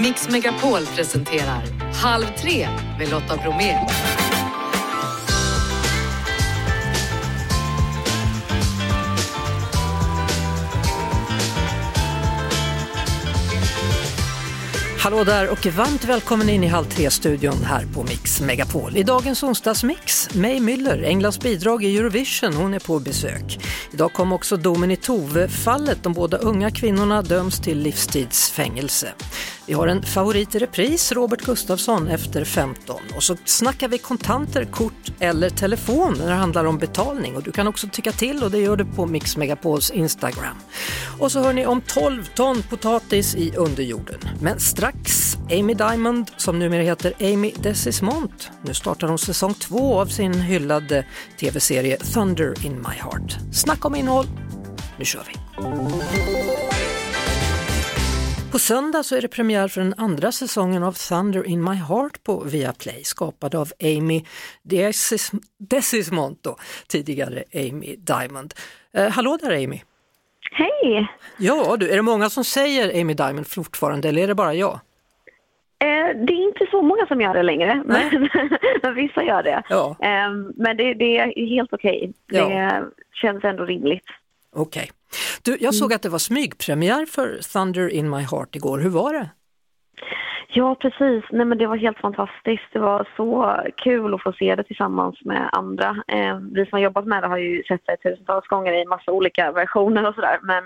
Mix Megapol presenterar Halv tre med Lotta Bromé. Hallå där och varmt välkommen in i Halv tre-studion här på Mix Megapol. I dagens onsdagsmix, May Müller, Englands bidrag i Eurovision, hon är på besök. Idag kom också domen i Tove-fallet, de båda unga kvinnorna döms till livstidsfängelse. Vi har en favorit i repris, Robert Gustafsson efter 15. Och så snackar vi kontanter, kort eller telefon när det handlar om betalning. Och du kan också tycka till och det gör du på Mix Megapols Instagram. Och så hör ni om 12 ton potatis i underjorden. Men strax Amy Diamond, som numera heter Amy Desismont. Nu startar hon säsong två av sin hyllade tv-serie Thunder in my heart. Snacka om innehåll, nu kör vi! På söndag så är det premiär för den andra säsongen av Thunder in my heart på Viaplay skapad av Amy Desis Desismont, tidigare Amy Diamond. Eh, hallå där Amy! Hej! Ja du, är det många som säger Amy Diamond fortfarande eller är det bara jag? Eh, det är inte så många som gör det längre, men, men vissa gör det. Ja. Eh, men det, det, är helt okej. Ja. Det känns ändå rimligt. Okej. Du, jag såg att det var smygpremiär för Thunder in my heart igår, hur var det? Ja, precis. Nej, men det var helt fantastiskt. Det var så kul att få se det tillsammans med andra. Eh, vi som har jobbat med det har ju sett det tusentals gånger i massa olika versioner och sådär. Men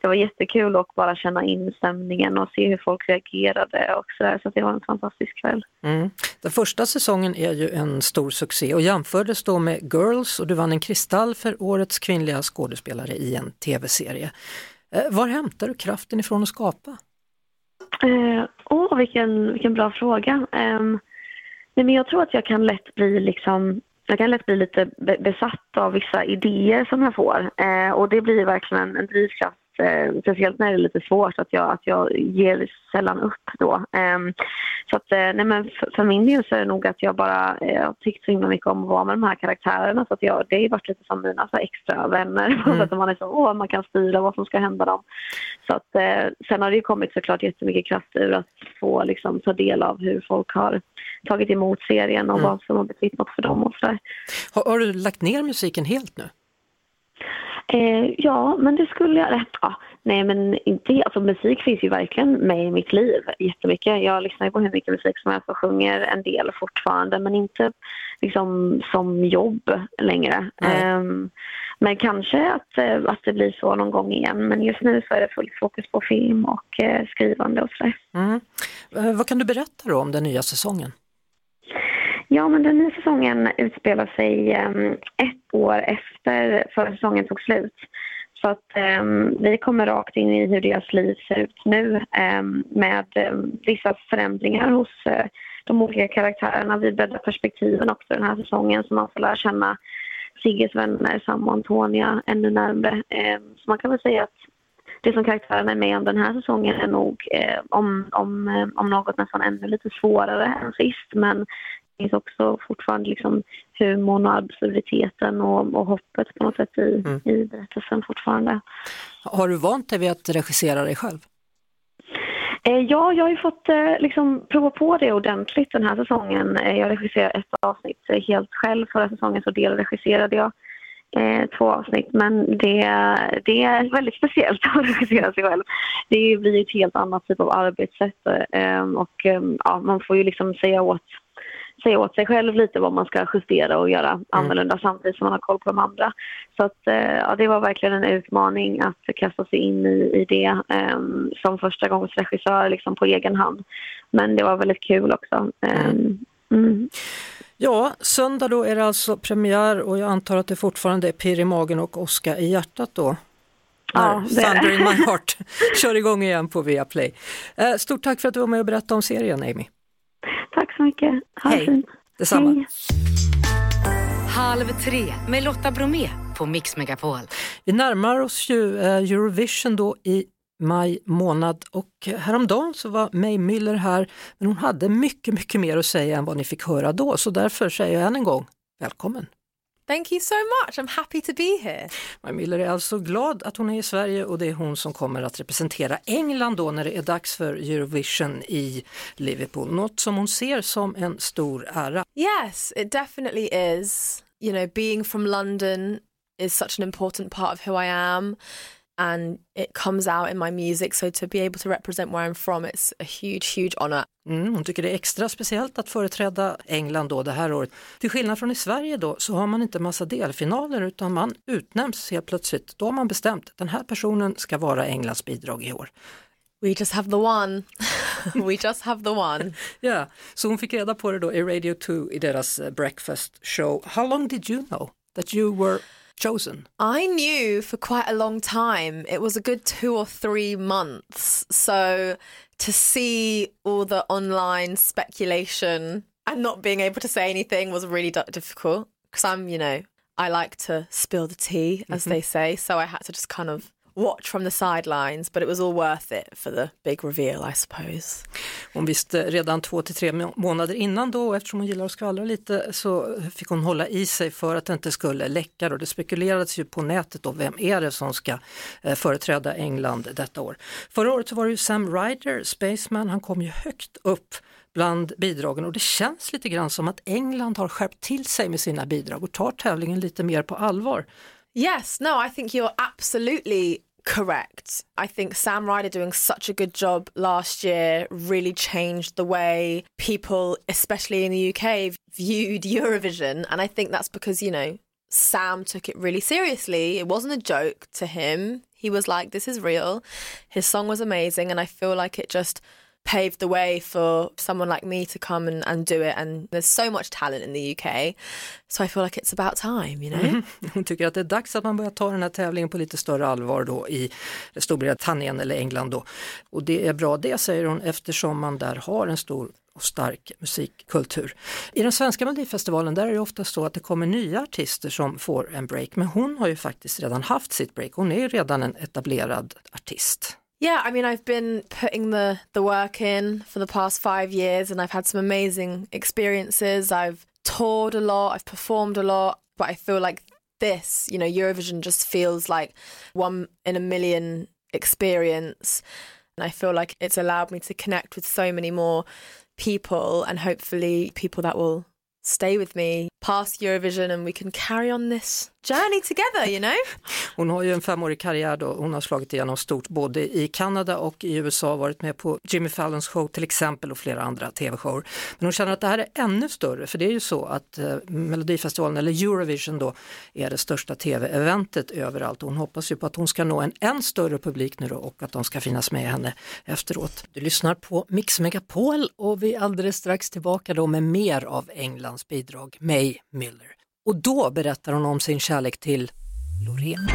det var jättekul att bara känna in stämningen och se hur folk reagerade och sådär. Så det var en fantastisk kväll. Mm. Den första säsongen är ju en stor succé och jämfördes då med Girls och du vann en Kristall för årets kvinnliga skådespelare i en tv-serie. Eh, var hämtar du kraften ifrån att skapa? Eh, åh, eh, oh, vilken, vilken bra fråga. Eh, nej, men jag tror att jag kan lätt bli liksom jag kan lätt bli lite besatt av vissa idéer som jag får eh, och det blir verkligen en, en drivkraft eh, speciellt när det är lite svårt att jag, att jag ger sällan upp då. Eh, så att, eh, nej men för, för, min del så är det nog att jag bara eh, har tyckt så himla mycket om att vara med de här karaktärerna så att jag, det har varit lite som mina så extra vänner. Mm. så att man är så, åh, man kan styra vad som ska hända dem. Så att, eh, sen har det ju kommit såklart jättemycket kraft ur att få liksom, ta del av hur folk har tagit emot serien och mm. vad som har betytt något för dem och sådär. Har, har du lagt ner musiken helt nu? Eh, ja, men det skulle jag... Ja, nej, men inte Alltså musik finns ju verkligen med i mitt liv jättemycket. Jag lyssnar på hur mycket musik som helst och sjunger en del fortfarande, men inte liksom som jobb längre. Eh, men kanske att, eh, att det blir så någon gång igen. Men just nu så är det fullt fokus på film och eh, skrivande och sådär. Mm. Eh, vad kan du berätta om den nya säsongen? Ja, men den nya säsongen utspelar sig um, ett år efter förra säsongen tog slut. Så att um, vi kommer rakt in i hur deras liv ser ut nu um, med vissa förändringar hos uh, de olika karaktärerna. Vi breddar perspektiven också den här säsongen så man får lära känna Sigges vänner, Sam och Antonia ännu närmre. så man kan väl säga att det som karaktärerna är med om den här säsongen är nog eh, om, om, eh, om något nästan ännu lite svårare än sist. Men finns också fortfarande liksom humorn och absurditeten och, och hoppet på något sätt i, mm. i berättelsen fortfarande. Har du vant dig vid att regissera dig själv? Eh, ja, jag har ju fått eh, liksom, prova på det ordentligt den här säsongen. Eh, jag regisserade ett avsnitt helt själv. Förra säsongen så delregisserade jag eh, två avsnitt. Men det, det är väldigt speciellt att regissera sig själv. Det blir ett helt annat typ av arbetssätt eh, och eh, ja, man får ju liksom säga åt säga åt sig själv lite vad man ska justera och göra mm. annorlunda samtidigt som man har koll på de andra. Så att, eh, ja, det var verkligen en utmaning att kasta sig in i, i det um, som första gångs regissör liksom på egen hand. Men det var väldigt kul också. Um, mm. Ja, söndag då är det alltså premiär och jag antar att det fortfarande är pirr i magen och åska i hjärtat då? Ja, det Thunder in my heart kör igång igen på Viaplay. Eh, stort tack för att du var med och berättade om serien Amy. Tack så mycket. Ha Hej. fint. Detsamma. Hej. Halv tre med Lotta Bromé på Mix Megapol. Vi närmar oss ju eh, Eurovision då i maj månad och häromdagen så var May Müller här men hon hade mycket, mycket mer att säga än vad ni fick höra då så därför säger jag än en gång välkommen. Thank you so much. I'm happy to be here. Maj Miller är alltså glad att hon är i Sverige och det är hon som kommer att representera England då när det är dags för Eurovision i Liverpool. Något som hon ser som en stor ära. Yes, it definitely is. You know, being from London is such an important part of who I am. and it comes out in my music. So to be able to represent where I'm from, it's a huge, huge honor. Mm, hon tycker det är extra speciellt att företräda England då det här året. Till skillnad från i Sverige då så har man inte massa delfinaler utan man utnämns helt plötsligt. Då har man bestämt att den här personen ska vara Englands bidrag i år. We just have the one. We just have the one. Ja, yeah. så hon fick reda på det då i Radio 2 i deras eh, breakfast show. How long did you know that you were chosen? I knew for quite a long time. It was a good two or three months. So to see all the online speculation and not being able to say anything was really difficult because I'm, you know, I like to spill the tea, as mm-hmm. they say. So I had to just kind of watch from the sidelines but it was all worth it for the big reveal I suppose. Hon visste redan två till tre månader innan då eftersom hon gillar att skvallra lite så fick hon hålla i sig för att det inte skulle läcka och det spekulerades ju på nätet då vem är det som ska eh, företräda England detta år. Förra året så var det ju Sam Ryder, Spaceman, han kom ju högt upp bland bidragen och det känns lite grann som att England har skärpt till sig med sina bidrag och tar tävlingen lite mer på allvar. Yes, no, I think you're absolutely correct. I think Sam Ryder doing such a good job last year really changed the way people, especially in the UK, viewed Eurovision. And I think that's because, you know, Sam took it really seriously. It wasn't a joke to him. He was like, this is real. His song was amazing. And I feel like it just paved the way for someone like me to come and, and do it and there's so much talent in the UK so I feel like it's about time, you know. Mm. Hon tycker att det är dags att man börjar ta den här tävlingen på lite större allvar då i Storbritannien eller England då. Och det är bra det säger hon eftersom man där har en stor och stark musikkultur. I den svenska melodifestivalen där är det ofta så att det kommer nya artister som får en break men hon har ju faktiskt redan haft sitt break, hon är ju redan en etablerad artist. Yeah, I mean, I've been putting the the work in for the past five years, and I've had some amazing experiences. I've toured a lot, I've performed a lot, but I feel like this, you know, Eurovision just feels like one in a million experience. And I feel like it's allowed me to connect with so many more people and hopefully people that will stay with me past Eurovision and we can carry on this journey together, you know? Hon har ju en femårig karriär då, hon har slagit igenom stort både i Kanada och i USA, varit med på Jimmy Fallons show till exempel och flera andra tv-shower. Men hon känner att det här är ännu större, för det är ju så att eh, Melodifestivalen, eller Eurovision då, är det största tv-eventet överallt. Hon hoppas ju på att hon ska nå en än större publik nu då och att de ska finnas med henne efteråt. Du lyssnar på Mix Megapol och vi är alldeles strax tillbaka då med mer av Englands bidrag, May Miller. Och då berättar hon om sin kärlek till Loreen.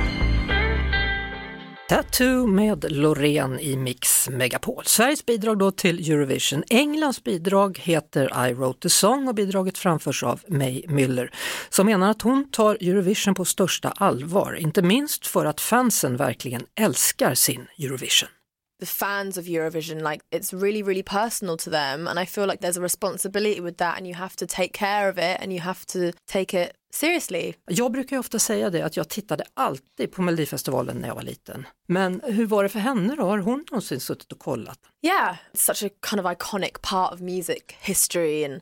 Tattoo med Loreen i Mix Megapol. Sveriges bidrag då till Eurovision. Englands bidrag heter I wrote the song och bidraget framförs av May Müller som menar att hon tar Eurovision på största allvar, inte minst för att fansen verkligen älskar sin Eurovision the fans of Eurovision, like it's really, really personal to them. And I feel like there's a responsibility with that and you have to take care of it and you have to take it seriously. Jag brukar ofta säga det att jag tittade alltid på Melodifestivalen när jag var liten. Men hur var det för henne då? Har hon någonsin suttit och kollat? Yeah, it's such a kind of iconic part of music history and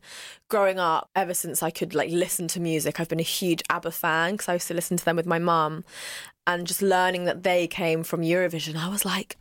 growing up ever since I could like listen to music I've been a huge ABBA fan because I used to listen to them with my mum and just learning that they came from Eurovision I was like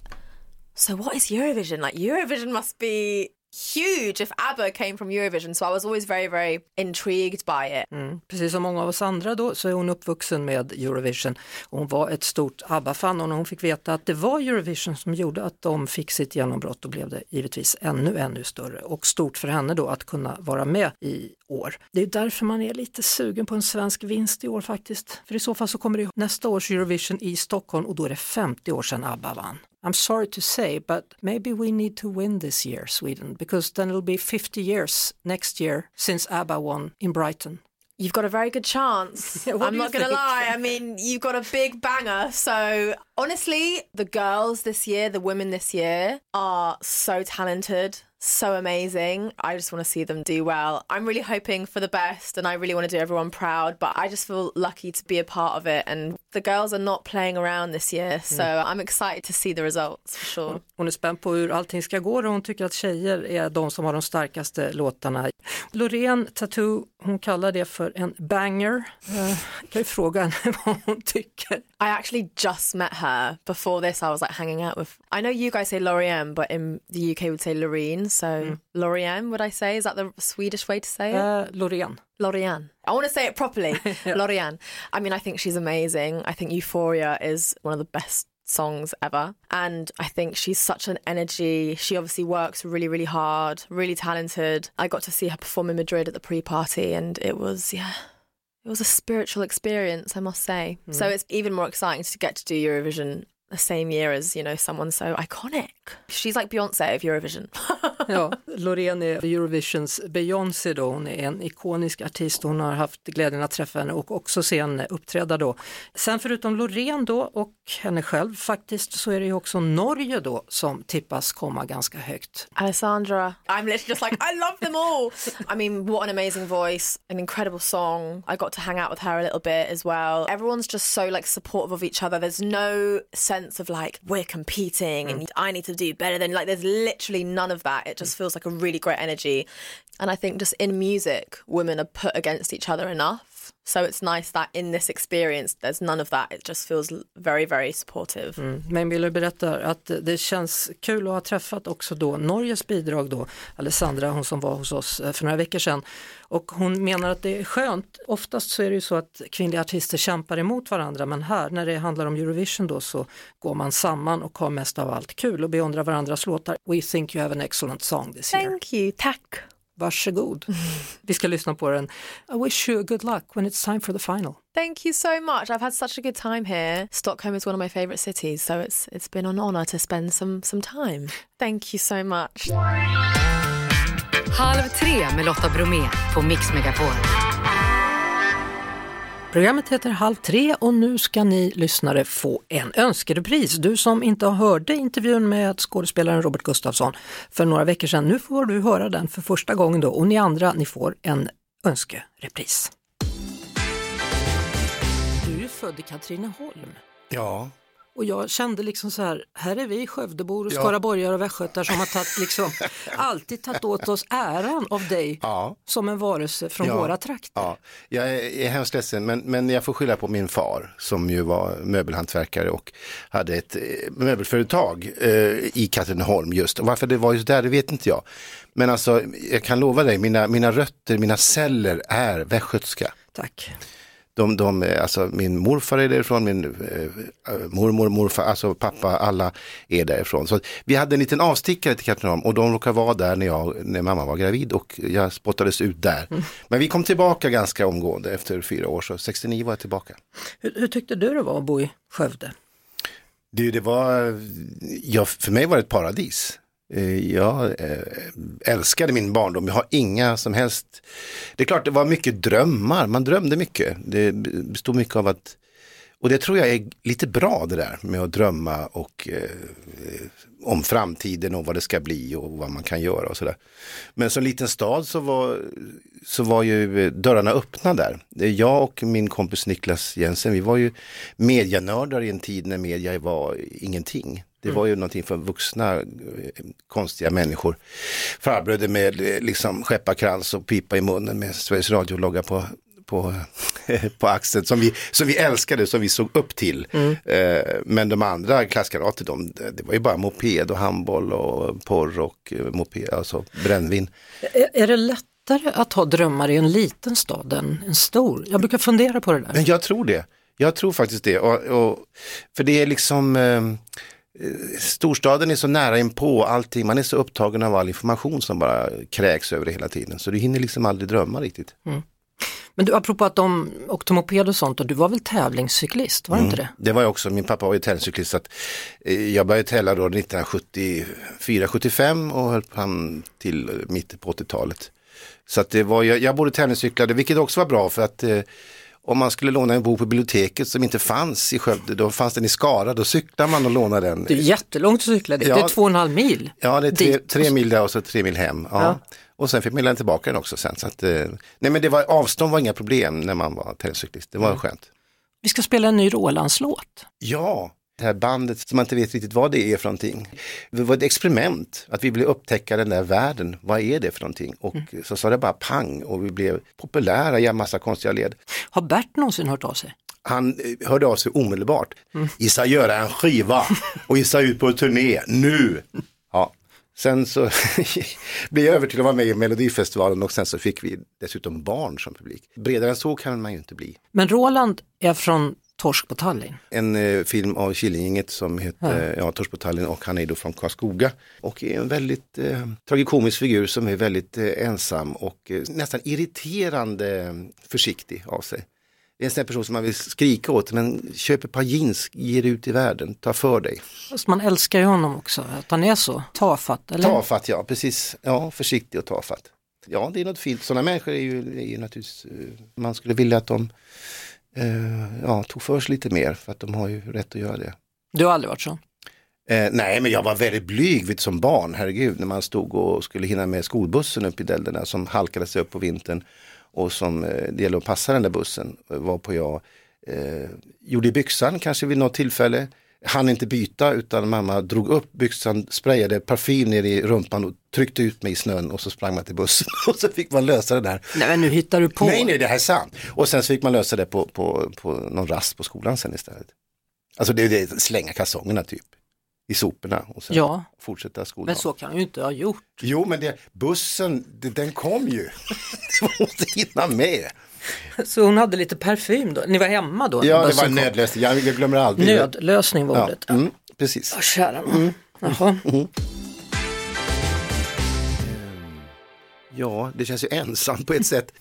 so what is Eurovision? Like Eurovision must be huge if ABBA came from Eurovision so I was always very very intrigued by it. Mm. Precis som många av oss andra då så är hon uppvuxen med Eurovision. Hon var ett stort ABBA-fan och när hon fick veta att det var Eurovision som gjorde att de fick sitt genombrott då blev det givetvis ännu ännu större och stort för henne då att kunna vara med i år. Det är därför man är lite sugen på en svensk vinst i år faktiskt. För i så fall så kommer det nästa års Eurovision i Stockholm och då är det 50 år sedan ABBA vann. I'm sorry to say, but maybe we need to win this year, Sweden, because then it'll be 50 years next year since ABBA won in Brighton. You've got a very good chance. I'm not going to lie. I mean, you've got a big banger. So, honestly, the girls this year, the women this year are so talented so amazing. I just want to see them do well. I'm really hoping for the best and I really want to do everyone proud, but I just feel lucky to be a part of it. And the girls are not playing around this year, mm. so I'm excited to see the results for sure. Hon är spänd på hur allting ska gå och hon tycker att tjejer är de som har de starkaste låtarna. Loreen Tattoo, hon kallar det för en banger. Jag kan ju fråga henne vad hon tycker. I actually just met her. Before this, I was like hanging out with. I know you guys say Lorianne, but in the UK, we would say Loreen. So Lorianne, would I say? Is that the Swedish way to say it? Eh, Loreen. Lorianne. I want to say it properly. Lorianne. I mean, I think she's amazing. I think Euphoria is one of the best songs ever. And I think she's such an energy. She obviously works really, really hard, really talented. I got to see her perform in Madrid at the pre party, and it was, yeah. It was a spiritual experience, I must say. Hmm. So it's even more exciting to get to do Eurovision the same year as, you know, someone so iconic. She's like Beyonce of Eurovision. Ja, Loreen är Eurovisions Beyoncé då, hon är en ikonisk artist, hon har haft glädjen att träffa henne och också se henne uppträda då. Sen förutom Loreen då och henne själv faktiskt så är det ju också Norge då som tippas komma ganska högt. Alessandra. I'm literally just like, I love them all. I mean, what an amazing voice, an incredible song. I got to hang out with her a little bit as well. Everyone's just so like supportive of each other. There's no sense of like, we're competing and mm. I need to do better than like, there's literally none of that. It just mm. feels like a really great energy. And I think just in music, women are put against each other enough. So it's nice that in this experience, there's none of that. It just feels very, very supportive. Men Miller berättar att det känns kul att ha träffat också då Norges bidrag då, Alessandra, hon som var hos oss eh, för några veckor sedan. Och hon menar att det är skönt, oftast så är det ju så att kvinnliga artister kämpar emot varandra men här när det handlar om Eurovision då så går man samman och har mest av allt kul och beundrar varandras låtar. We think you have an excellent song this year. Thank you. Tack. Varsågod. Vi ska lyssna på den. I wish you good luck when it's time for the final. Thank you so much. I've had such a good time here. Stockholm is one of my favorite cities, so it's it's been an honor to spend some some time. Thank you so much. Halv tre med Lotta Bromé på Mix Megapol. Programmet heter Halv tre och nu ska ni lyssnare få en önskerepris. Du som inte hörde intervjun med skådespelaren Robert Gustafsson för några veckor sedan, nu får du höra den för första gången då och ni andra, ni får en önskerepris. Du är ju född i Katrineholm. Ja, och jag kände liksom så här, här är vi Skövdebor och Ja. skaraborgare och västgötar som har tagit, liksom, alltid tagit åt oss äran av dig ja, som en varelse från Ja. våra trakter. ja. Jag är, är hemskt ledsen men, men jag får skylla på min far som ju var möbelhantverkare och hade ett eh, möbelföretag eh, i Katrineholm just. Och varför det var just där det vet inte jag. Men alltså jag kan lova dig, mina, mina rötter, mina celler är västgötska. Tack. De, de, eh, alltså min morfar är därifrån, min eh, mormor, morfar, alltså pappa, alla är därifrån. Så vi hade en liten avstickare till Katrineholm och de råkade vara där när, jag, när mamma var gravid och jag spottades ut där. Men vi kom tillbaka ganska omgående efter fyra år, så 69 var jag tillbaka. Hur, hur tyckte du det var att bo i Skövde? Det, det var, ja, för mig var det ett paradis. Eh, jag eh, älskade min barndom, jag har inga som helst, det är klart det var mycket drömmar, man drömde mycket. Det bestod mycket av att, och det tror jag är lite bra det där med att drömma och eh, om framtiden och vad det ska bli och vad man kan göra och sådär. Men som liten stad så var, så var ju eh, dörrarna öppna där. Jag och min kompis Niklas Jensen, vi var ju medianördar i en tid när media var ingenting. Det var ju någonting för vuxna eh, konstiga människor. Farbröder med eh, liksom skepparkrans och pipa i munnen med Sveriges Radio-logga på, på, på axeln som vi, som vi älskade, som vi såg upp till. Eh, men de andra klasskamrater, de, det var ju bara moped och handboll och porr och moped, alltså brännvin. Är, är det lättare att ha drömmar i en liten stad än en stor? Jag brukar fundera på det där. Men jag tror det. Jag tror faktiskt det. Och, och, för det är liksom, storstaden är så nära inpå allting, man är så upptagen av all information som bara kräks över det hela tiden. Så du hinner liksom aldrig drömma riktigt. Men du, apropå att de åkte moped och sånt, och du var väl tävlingscyklist, var det inte det? Det var jag också, min pappa var ju tävlingscyklist. så att, eh, Jag började tävla då 1974-75 och höll fram till mitten på 80-talet. Så att det var, jag, jag både tävlingscyklade, vilket också var bra för att eh, om man skulle låna en bok på biblioteket som inte fanns i Skövde, då fanns den i Skara, då cyklar man och lånar den. Det är jättelångt att cykla dit, Ja. det är två och en halv mil. Ja, det är tre, tre mil där och så tre mil hem. Ja. Ja. Och sen fick man lämna tillbaka den också sen. Så att, eh, nej men det var, avstånd var inga problem när man var terrängcyklist, det var skönt. Vi ska spela en ny Rolandslåt. Ja, det här bandet som man inte vet riktigt vad det är för någonting. Det var ett experiment, att vi ville upptäcka den där världen. Vad är det för någonting? Och så sa det bara pang och vi blev populära i en massa konstiga led. Har Bert någonsin hört av sig? Han eh, hörde av sig omedelbart. Vi ska göra en skiva och vi ska ut på turné nu. Ja. Sen så blev jag över till att vara med i Melodifestivalen och sen så fick vi dessutom barn som publik. Bredare än så kan man ju inte bli. Men Roland är från Torsk på Tallinn. En eh, film av Killinggänget som heter ja. Torsk på Tallinn och han är då från Karlskoga. Och är en väldigt eh, tragikomisk figur som är väldigt eh, ensam och eh, nästan irriterande eh, försiktig av sig. Det är en sån person som man vill skrika åt, men köp ett par jeans, ge det ut i världen, ta för dig. Fast man älskar ju honom också, att han är så tafatt. Eller? Tafatt, ja precis. Ja, försiktig och tafatt. Ja, det är något fint. Sådana människor är ju, är ju naturligtvis, eh, man skulle vilja att de eh, ja, tog för sig lite mer, för att de har ju rätt att göra det. Du har aldrig varit så? Eh, nej, men jag var väldigt blyg vid som barn, herregud, när man stod och skulle hinna med skolbussen upp i Dälderna som halkade sig upp på vintern och som eh, det gällde att passa den där bussen, eh, var på jag eh, gjorde i byxan kanske vid något tillfälle. Han inte byta utan mamma drog upp byxan, sprayade parfym ner i rumpan och tryckte ut mig i snön och så sprang man till bussen och så fick man lösa det där. Nej men nu hittar du på. Nej, nej, det här är sant. Och sen så fick man lösa det på, på, på någon rast på skolan sen istället. Alltså det är det, slänga kalsongerna typ i soporna och sen Ja. fortsätta skolan. Men så kan ju inte ha gjort. Jo, men det, bussen, det, den kom ju. Man måste hinna med. Så hon hade lite parfym då? Ni var hemma då? Ja, det var en nödlösning. Jag, jag glömmer aldrig. Nödlösning var Ja, ordet. mm, precis. Ja, kära nån. Jaha. Ja, det känns ju ensamt på ett sätt.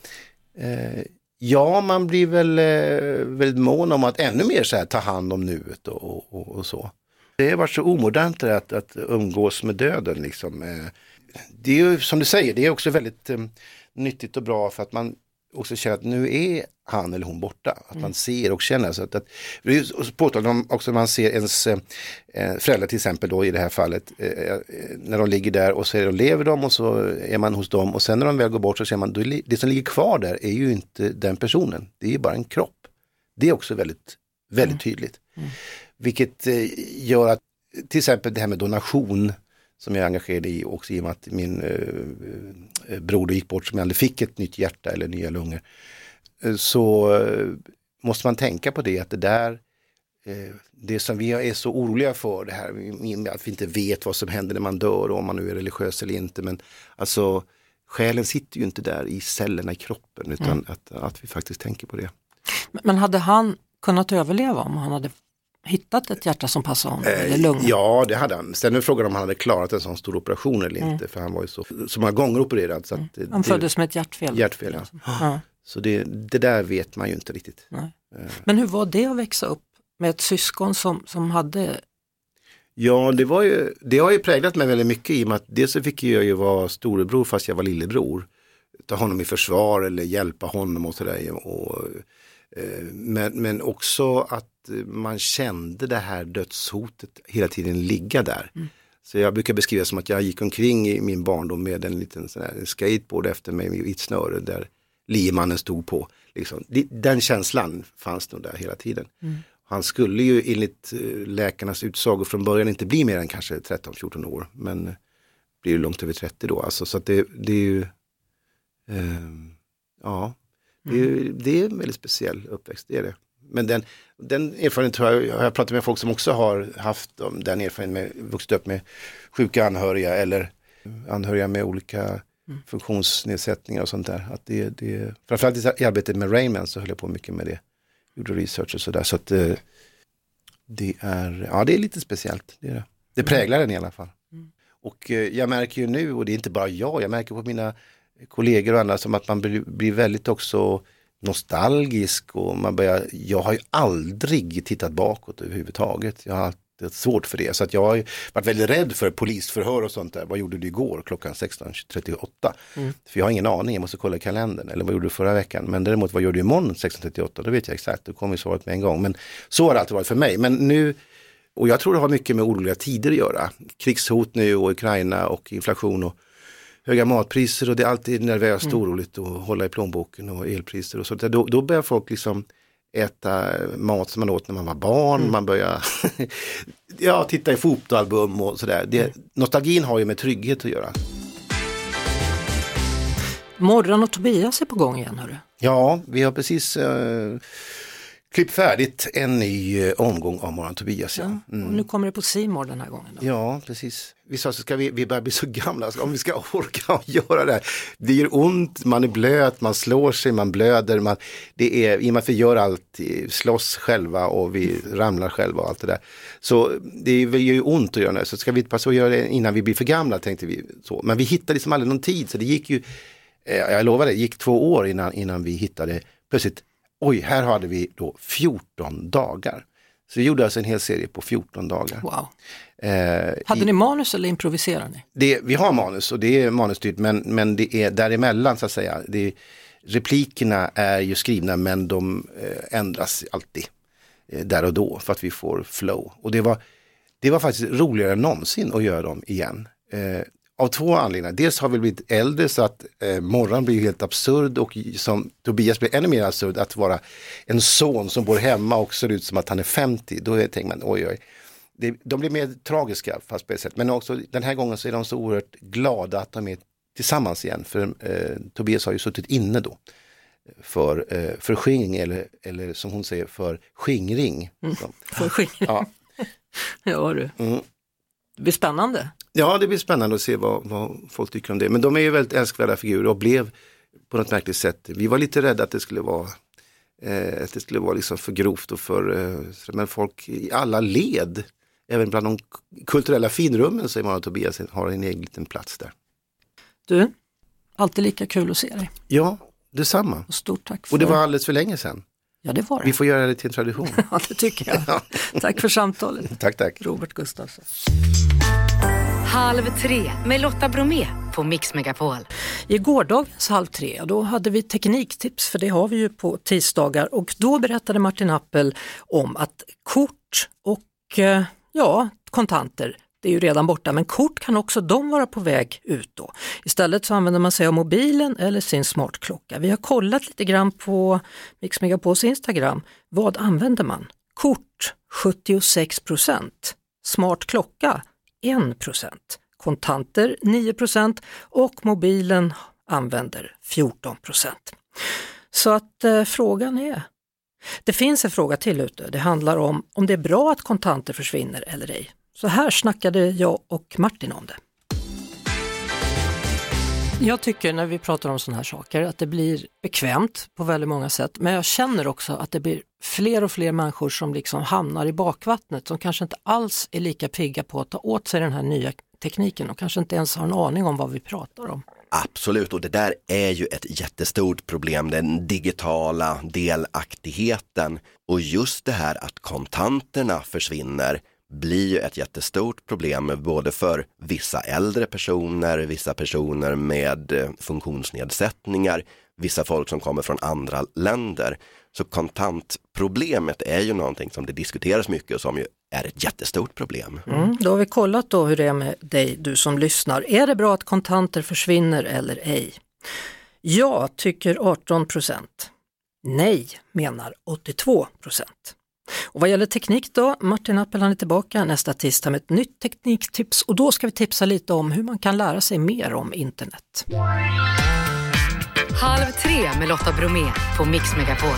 Eh, ja, man blir väl eh, väldigt mån om att ännu mer så här, ta hand om nuet och, och, och, så. Det har varit så omodernt det att, att umgås med döden. Liksom. Eh, det är ju som du säger, det är också väldigt nyttigt och bra för att man också känner att nu är han eller hon borta. Att man ser och känner. Så att, att, det är påtagligt också när man ser ens eh, föräldrar till exempel då i det här fallet. Eh, eh, när de ligger där och så lever de och så är man hos dem och sen när de väl går bort så ser man li- det som ligger kvar där är ju inte den personen. Det är ju bara en kropp. Det är också väldigt, väldigt tydligt. Vilket eh, gör att till exempel det här med donation som jag är engagerad i också i och med att min eh, eh, broder gick bort som aldrig fick ett nytt hjärta eller nya lungor. Eh, så eh, måste man tänka på det att det där det som vi är så oroliga för det här att vi inte vet vad som händer när man dör och om man nu är religiös eller inte men alltså själen sitter ju inte där i cellerna i kroppen utan att, att vi faktiskt tänker på det. Men hade han kunnat överleva om han hade hittat ett hjärta som passade honom? eller Eh, lungor? Ja, det hade han. Sen är frågan om han hade klarat en sån stor operation eller inte, för han var ju så, så många gånger opererad. Så att, Mm. Han det, föddes med ett hjärtfel? hjärtfel. Ja. Ja. Så det, det där vet man ju inte riktigt. Nej. Men hur var det att växa upp med ett syskon som, som hade, Ja, det, var ju, det har ju präglat mig väldigt mycket i och med att dels så fick jag ju vara storebror fast jag var lillebror. Ta honom i försvar eller hjälpa honom och sådär. Och, eh, men, men också att man kände det här dödshotet hela tiden ligga där. Så jag brukar beskriva som att jag gick omkring i min barndom med en liten sån här skateboard efter mig med ett snöre där liemannen stod på. Liksom. Den känslan fanns nog där hela tiden. Han skulle ju enligt eh, läkarnas utsago från början inte bli mer än kanske 13-14 år. Men eh, blir ju långt över 30 då. Alltså, så det, det är ju, ehm, ja, det är, ju- det är en väldigt speciell uppväxt, det är det. Men den, den erfarenheten tror jag, jag har pratat med folk som också har haft den erfarenheten, med, vuxit upp med sjuka anhöriga eller anhöriga med olika funktionsnedsättningar och sånt där. Att det, det, framförallt i- arbetet med Rayman så höll jag på mycket med det. Gjorde research och sådär. Så att eh, det är, ja det är lite speciellt. Det, är det. det präglar den i alla fall. Och eh, jag märker ju nu, och det är inte bara jag, jag märker på mina kollegor och andra som att man blir, blir väldigt också nostalgisk och man börjar, jag har ju aldrig tittat bakåt överhuvudtaget. Jag har alltid jättesvårt för det. Så att jag har varit väldigt rädd för polisförhör och sånt där. Vad gjorde du igår klockan 16.38? Mm. För jag har ingen aning, jag måste kolla i kalendern. Eller vad gjorde du förra veckan? Men däremot vad gör du imorgon 16.38? Då vet jag exakt, då kommer svaret med en gång. Men så har det alltid varit för mig. Men nu och jag tror det har mycket med oroliga tider att göra. Krigshot nu och Ukraina och inflation och höga matpriser och det är alltid nervöst och mm. oroligt att hålla i plånboken och elpriser och sånt. Då, då börjar folk liksom äta mat som man åt när man var barn, mm. man börjar ja, titta i fotoalbum och sådär. Det, mm. nostalgin har ju med trygghet att göra. Morran och Tobias är på gång igen hörru. Ja, vi har precis uh, klippt färdigt en ny uh, omgång av och Tobias. Ja. Mm. Och nu kommer det på Simor den här gången. Då. Ja, precis vi sa så ska vi, vi börjar bli så gamla, om vi ska orka göra det här. Det gör ont, man är blöt, man slår sig, man blöder. Man, det är, I och med att vi gör allt, slåss själva och vi ramlar själva och allt det där. Så det gör ju ont att göra det, så ska vi passa att göra det innan vi blir för gamla tänkte vi. så. Men vi hittade liksom aldrig någon tid, så det gick ju, eh, jag lovar det, det gick två år innan, innan vi hittade plötsligt, oj, här hade vi då 14 dagar. Så vi gjorde alltså en hel serie på 14 dagar. Wow. Eh, Hade i, ni manus eller improviserar ni? Det, vi har manus och det är manusstyrt men, men det är däremellan så att säga. Det, replikerna är ju skrivna men de eh, ändras alltid eh, där och då för att vi får flow. Och det var, det var faktiskt roligare än någonsin att göra dem igen. Av två anledningar. Dels har vi blivit äldre så att eh, morgon blir helt absurd och som Tobias blir ännu mer absurd att vara en son som bor hemma och ser ut som att han är 50. Då tänker man oj oj. Det, de blir mer tragiska fast på ett sätt. Men också den här gången så är de så oerhört glada att de är tillsammans igen. För eh, Tobias har ju suttit inne då. För, eh, för skingring eller, eller som hon säger för skingring. Mm, för skingring. Ja, ja du. Mm. Det blir spännande. Ja, det blir spännande att se vad, vad folk tycker om det. Men de är ju väldigt älskvärda figurer och blev på något märkligt sätt. Vi var lite rädda att det skulle vara eh, att det skulle vara liksom för grovt och för, eh, men folk i alla led, även bland de kulturella finrummen säger man att Tobias har en egen liten plats där. Du, alltid lika kul att se dig. Ja, detsamma. Och stort tack för... Och det var alldeles för länge sedan. Ja, det var det. Vi får göra det till en tradition. ja, det tycker jag. tack för samtalet. tack, tack. Robert Gustafsson. Halv tre med Lotta Bromé på Mix Megapol. I gårdagens Halv tre då hade vi tekniktips för det har vi ju på tisdagar och då berättade Martin Appel om att kort och eh, ja, kontanter det är ju redan borta, men kort kan också de vara på väg ut då. Istället så använder man sig av mobilen eller sin smartklocka. Vi har kollat lite grann på Mix Megapols Instagram. Vad använder man? Kort 76 procent, smart klocka 1 procent, kontanter 9 procent och mobilen använder 14 procent. Så att eh, frågan är, det finns en fråga till ute. Det handlar om om det är bra att kontanter försvinner eller ej. Så här snackade jag och Martin om det. Jag tycker när vi pratar om sådana här saker att det blir bekvämt på väldigt många sätt. Men jag känner också att det blir fler och fler människor som liksom hamnar i bakvattnet som kanske inte alls är lika pigga på att ta åt sig den här nya tekniken och kanske inte ens har en aning om vad vi pratar om. Absolut, och det där är ju ett jättestort problem, den digitala delaktigheten. Och just det här att kontanterna försvinner blir ju ett jättestort problem både för vissa äldre personer, vissa personer med eh, funktionsnedsättningar, vissa folk som kommer från andra länder. Så kontantproblemet är ju någonting som det diskuteras mycket och som ju är ett jättestort problem. Mm, mm. då har vi kollat då hur det är med dig, du som lyssnar. Är det bra att kontanter försvinner eller ej? Ja, tycker 18 procent. Nej, menar 82 procent. Och vad gäller teknik då, Martin Appel är tillbaka nästa tisdag med ett nytt tekniktips och då ska vi tipsa lite om hur man kan lära sig mer om internet. Halv tre med Lotta Bromé på Mix Megapol.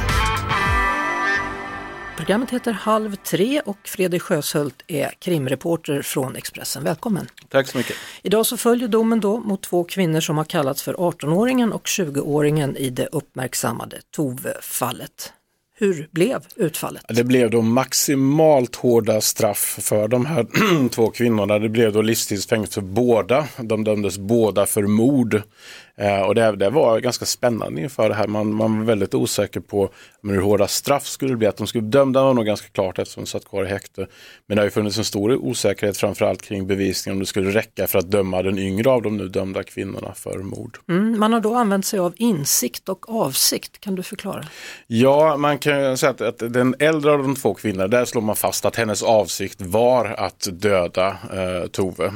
Programmet heter Halv tre och Fredrik Sjöshult är krimreporter från Expressen. Välkommen! Tack så mycket! Idag så följer domen då mot två kvinnor som har kallats för 18-åringen och 20-åringen i det uppmärksammade Tove-fallet. Hur blev utfallet? Det blev då maximalt hårda straff för de här två kvinnorna. Det blev då livstidsfängelse för båda. De dömdes båda för mord. Eh, och det, det, var ganska spännande inför det här. Man, man var väldigt osäker på hur hårda straff skulle bli. Att de skulle dömda var nog ganska klart eftersom de satt kvar i häkte. Men det har ju funnits en stor osäkerhet framförallt kring bevisningen om det skulle räcka för att döma den yngre av de nu dömda kvinnorna för mord. Mm, man har då använt sig av insikt och avsikt. Kan du förklara? Ja, man kan säga att, att den äldre av de två kvinnorna, där slår man fast att hennes avsikt var att döda eh, Tove.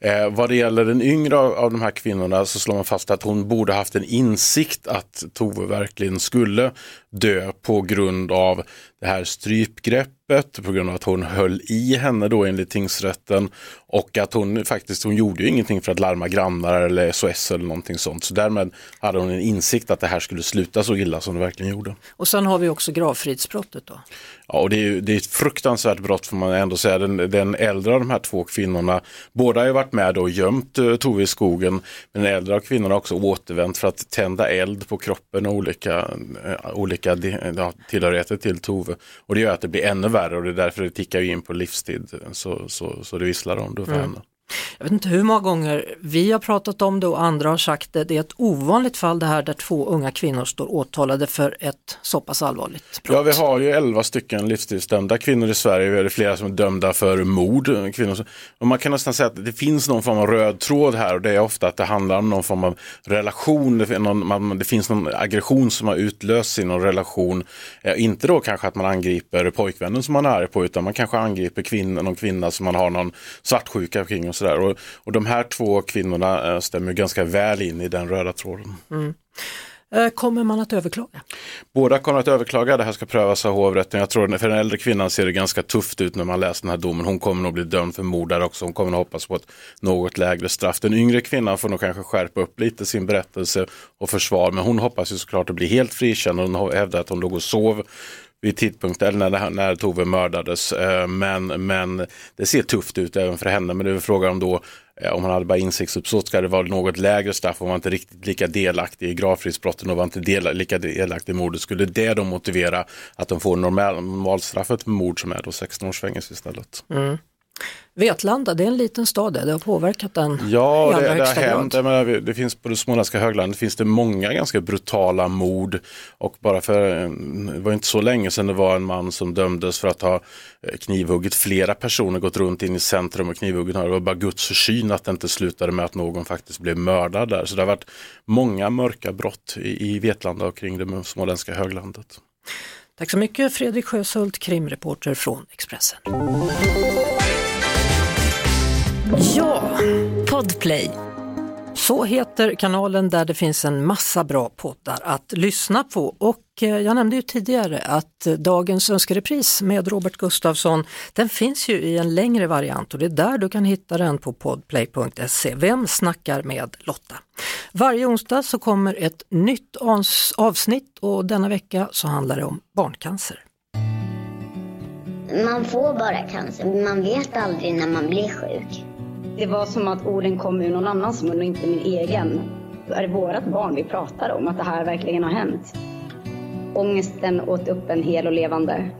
Eh, vad det gäller den yngre av, av de här kvinnorna så slår man fast att hon borde haft en insikt att Tove verkligen skulle dö på grund av det här strypgreppet, på grund av att hon höll i henne då enligt tingsrätten och att hon faktiskt, hon gjorde ju ingenting för att larma grannar eller SOS eller någonting sånt. Så därmed hade hon en insikt att det här skulle sluta så illa som det verkligen gjorde. Och sen har vi också gravfridsbrottet då? Ja, och det är, det är ett fruktansvärt brott får man ändå säga. Den, den äldre av de här två kvinnorna, båda har ju varit med och gömt uh, Tove i skogen, men den äldre av kvinnorna har också återvänt för att tända eld på kroppen och olika, uh, olika ja, tillhörigheter till Tove. Och det gör att det blir ännu värre och det är därför det tickar in på livstid så, så, så det visslar om det för mm. henne. Jag vet inte hur många gånger vi har pratat om det och andra har sagt det. Det är ett ovanligt fall det här där två unga kvinnor står åtalade för ett så pass allvarligt brott. Ja, vi har ju elva stycken livstidsdömda kvinnor i Sverige. Vi har flera som är dömda för mord. Kvinnor. Och man kan nästan säga att det finns någon form av röd tråd här och det är ofta att det handlar om någon form av relation. Det, någon, det finns någon aggression som har utlösts i någon relation. Eh, inte då kanske att man angriper pojkvännen som man är arg på utan man kanske angriper kvinnan, någon kvinna som man har någon svartsjuka kring och sådär. Och, och de här två kvinnorna äh, stämmer ganska väl in i den röda tråden. Mm. Eh, kommer man att överklaga? Båda kommer att överklaga, det här ska prövas av hovrätten. Jag tror för den äldre kvinnan ser det ganska tufft ut när man läser den här domen. Hon kommer nog bli dömd för mord där också, hon kommer nog hoppas på ett något lägre straff. Den yngre kvinnan får nog kanske skärpa upp lite sin berättelse och försvar, men hon hoppas ju såklart att bli helt frikänd hon hävdar att hon låg och sov vid tidpunkten när, när Tove mördades. Eh, men, men det ser tufft ut även för henne. Men det är frågan om då eh, om han hade bara insiktsuppsåt ska det vara något lägre straff om man inte riktigt lika delaktig i gravfridsbrotten och var inte del, lika delaktig i mordet. Skulle det då motivera att de får normalstraffet för mord som är då 16 års fängelse istället? Mm. Vetlanda, det är en liten stad, det har påverkat den Ja, det, det har hänt. Menar, det finns på det småländska höglandet finns det många ganska brutala mord och bara för, det var inte så länge sedan det var en man som dömdes för att ha eh, knivhuggit flera personer, gått runt in i centrum och knivhuggit. Det var bara Guds försyn att det inte slutade med att någon faktiskt blev mördad där. Så det har varit många mörka brott i, i Vetlanda och kring det småländska höglandet. Tack så mycket Fredrik Sjöshult, krimreporter från Expressen. Ja, Podplay. Så heter kanalen där det finns en massa bra poddar att lyssna på och eh, jag nämnde ju tidigare att eh, dagens önskerepris med Robert Gustafsson den finns ju i en längre variant och det är där du kan hitta den på podplay.se. Vem snackar med Lotta? Varje onsdag så kommer ett nytt avsnitt och denna vecka så handlar det om barncancer. Man får bara cancer, man vet aldrig när man blir sjuk. Det var som att orden kom ur någon annans mun och inte min egen. Är det vårat barn vi pratar om? Att det här verkligen har hänt? Ångesten åt upp en hel och levande.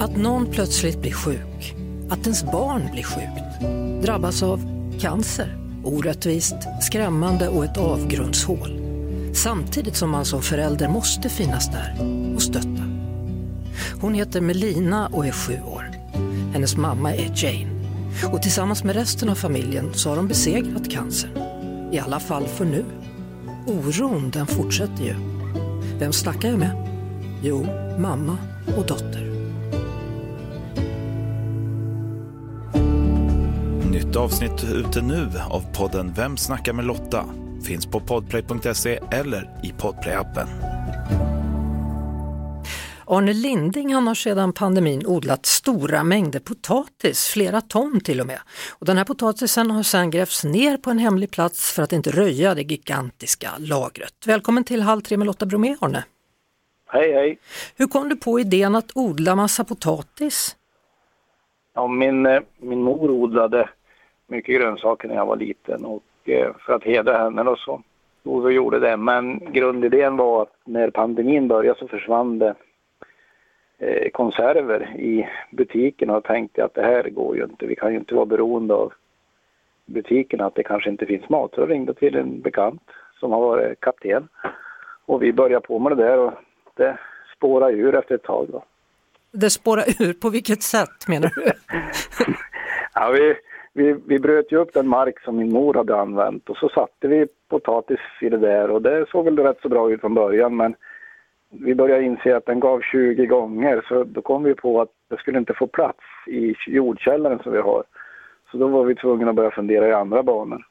Att någon plötsligt blir sjuk, att ens barn blir sjukt, drabbas av cancer, orättvist, skrämmande och ett avgrundshål. Samtidigt som man som förälder måste finnas där och stötta. Hon heter Melina och är sju år. Hennes mamma är Jane. Och tillsammans med resten av familjen så har de besegrat cancern. I alla fall för nu. Oron den fortsätter ju. Vem snackar jag med? Jo, mamma och dotter. Nytt avsnitt ute nu av podden Vem snackar med Lotta? Finns på podplay.se eller i podplayappen. Arne Linding han har sedan pandemin odlat stora mängder potatis, flera ton till och med. Och den här potatisen har sedan grävts ner på en hemlig plats för att inte röja det gigantiska lagret. Välkommen till Halv tre med Lotta Bromé, Arne. Hej, hej. Hur kom du på idén att odla massa potatis? Ja, min, eh, min mor odlade mycket grönsaker när jag var liten och eh, för att hedra henne då så vi gjorde det. Men grundidén var att när pandemin började så försvann det Eh, konserver i butiken och tänkte att det här går ju inte. Vi kan ju inte vara beroende av butiken att det kanske inte finns mat. Så jag ringde till en bekant som har varit kapten. Och vi började på med det där och det spårade ur efter ett tag. Då. Det spårar ur, på vilket sätt menar du? Ja, vi, vi, vi bröt ju upp den mark som min mor hade använt och så satte vi potatis i det där och det såg väl rätt så bra ut från början men vi började inse att den gav 20 gånger så då kom vi på att det skulle inte få plats i jordkällaren som vi har. Så då var vi tvungna att börja fundera i andra banor.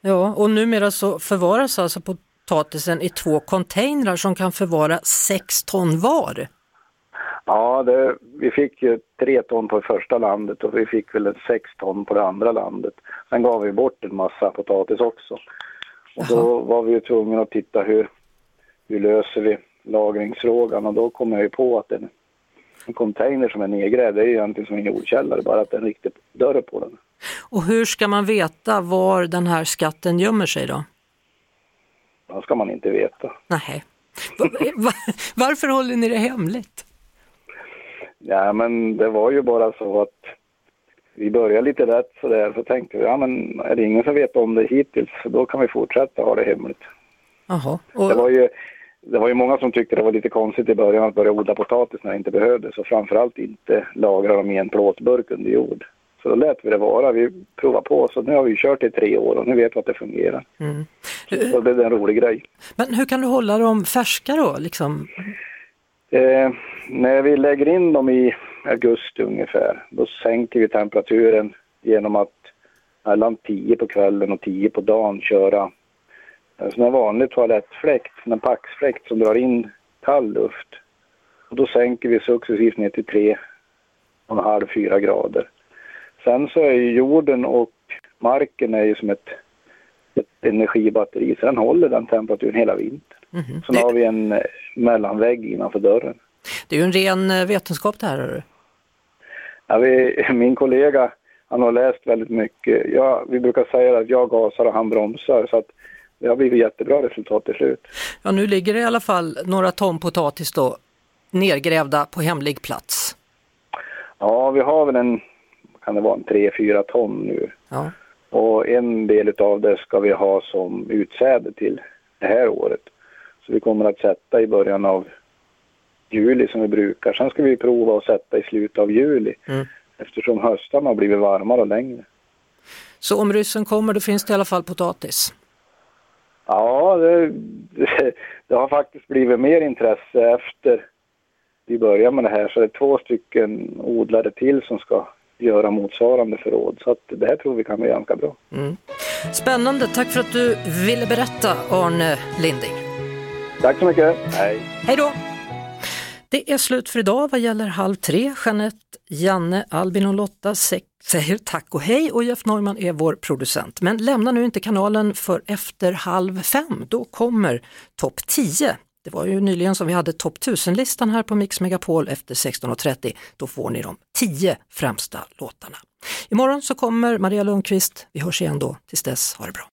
Ja, och numera så förvaras alltså potatisen i två containrar som kan förvara 6 ton var. Ja, det, vi fick ju tre ton på det första landet och vi fick väl en sex ton på det andra landet. Sen gav vi bort en massa potatis också. Och då var vi ju tvungna att titta hur, hur löser vi lagringsfrågan och då kom jag ju på att en, en container som är nedgrävd är ju egentligen som en jordkällare, bara att det är en riktig dörr på den. Och hur ska man veta var den här skatten gömmer sig då? Det ska man inte veta. Nej. Va- va- Varför håller ni det hemligt? Ja, men det var ju bara så att vi började lite rätt sådär, så tänkte vi, ja men är det ingen som vet om det hittills, så då kan vi fortsätta ha det hemligt. Jaha. Det var ju det var ju många som tyckte det var lite konstigt i början att börja odla potatis när det inte behövdes och framförallt inte lagra dem i en plåtburk under jord. Så då lät vi det vara. Vi provade på så nu har vi kört i tre år och nu vet vi att det fungerar. Mm. Så det är en rolig grej. Men hur kan du hålla dem färska då? Liksom? Eh, när vi lägger in dem i augusti ungefär, då sänker vi temperaturen genom att mellan 10 på kvällen och 10 på dagen köra en sån här vanlig toalettfläkt, en paxfläkt som drar in kall luft. Och då sänker vi successivt ner till 3,5-4 grader. Sen så är ju jorden och marken är ju som ett, ett energibatteri, så den håller den temperaturen hela vintern. Mhm. Sen har vi en eh, mellanvägg innanför dörren. Det är ju en ren eh, vetenskap det här. Ja, vi, min kollega, han har läst väldigt mycket. Ja, vi brukar säga att jag gasar och han bromsar, så att det har blivit jättebra resultat till slut. Ja, nu ligger det i alla fall några ton potatis då nergrävda på hemlig plats. Ja, vi har väl en, kan det vara en 3-4 ton nu. Ja. Och en del av det ska vi ha som utsäde till det här året. Så vi kommer att sätta i början av juli som vi brukar. Sen ska vi prova att sätta i slutet av juli Mm. eftersom höstarna har blivit varmare och längre. Så om ryssen kommer då finns det i alla fall potatis. Ja, det, det, har faktiskt blivit mer intresse efter vi började med det här. Så det är två stycken odlare till som ska göra motsvarande förråd. Så att det här tror vi kan bli ganska bra. Mm. Spännande, tack för att du ville berätta Arne Linding. Tack så mycket. Hej. Hej då! Det är slut för idag vad gäller Halv tre. Jeanette, Janne, Albin och Lotta sä- säger tack och hej och Jeff Neumann är vår producent. Men lämna nu inte kanalen för efter halv fem, då kommer topp 10. Det var ju nyligen som vi hade topp 1000-listan här på Mix Megapol efter 16.30. Då får ni de 10 främsta låtarna. Imorgon så kommer Maria Lundqvist. Vi hörs igen då. Tills dess, ha det bra.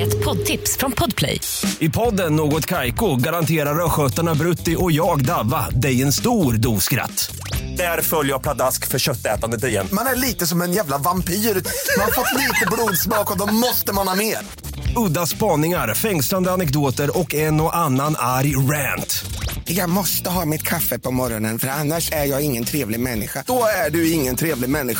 Ett poddtips från Podplay. I podden Något Kaiko garanterar östgötarna Brutti och jag, Davva, dig en stor dos skratt. Där följer jag pladask för köttätandet igen. Man är lite som en jävla vampyr. Man har fått lite blodsmak och då måste man ha mer. Udda spaningar, fängslande anekdoter och en och annan arg rant. Jag måste ha mitt kaffe på morgonen för annars är jag ingen trevlig människa. Då är du ingen trevlig människa,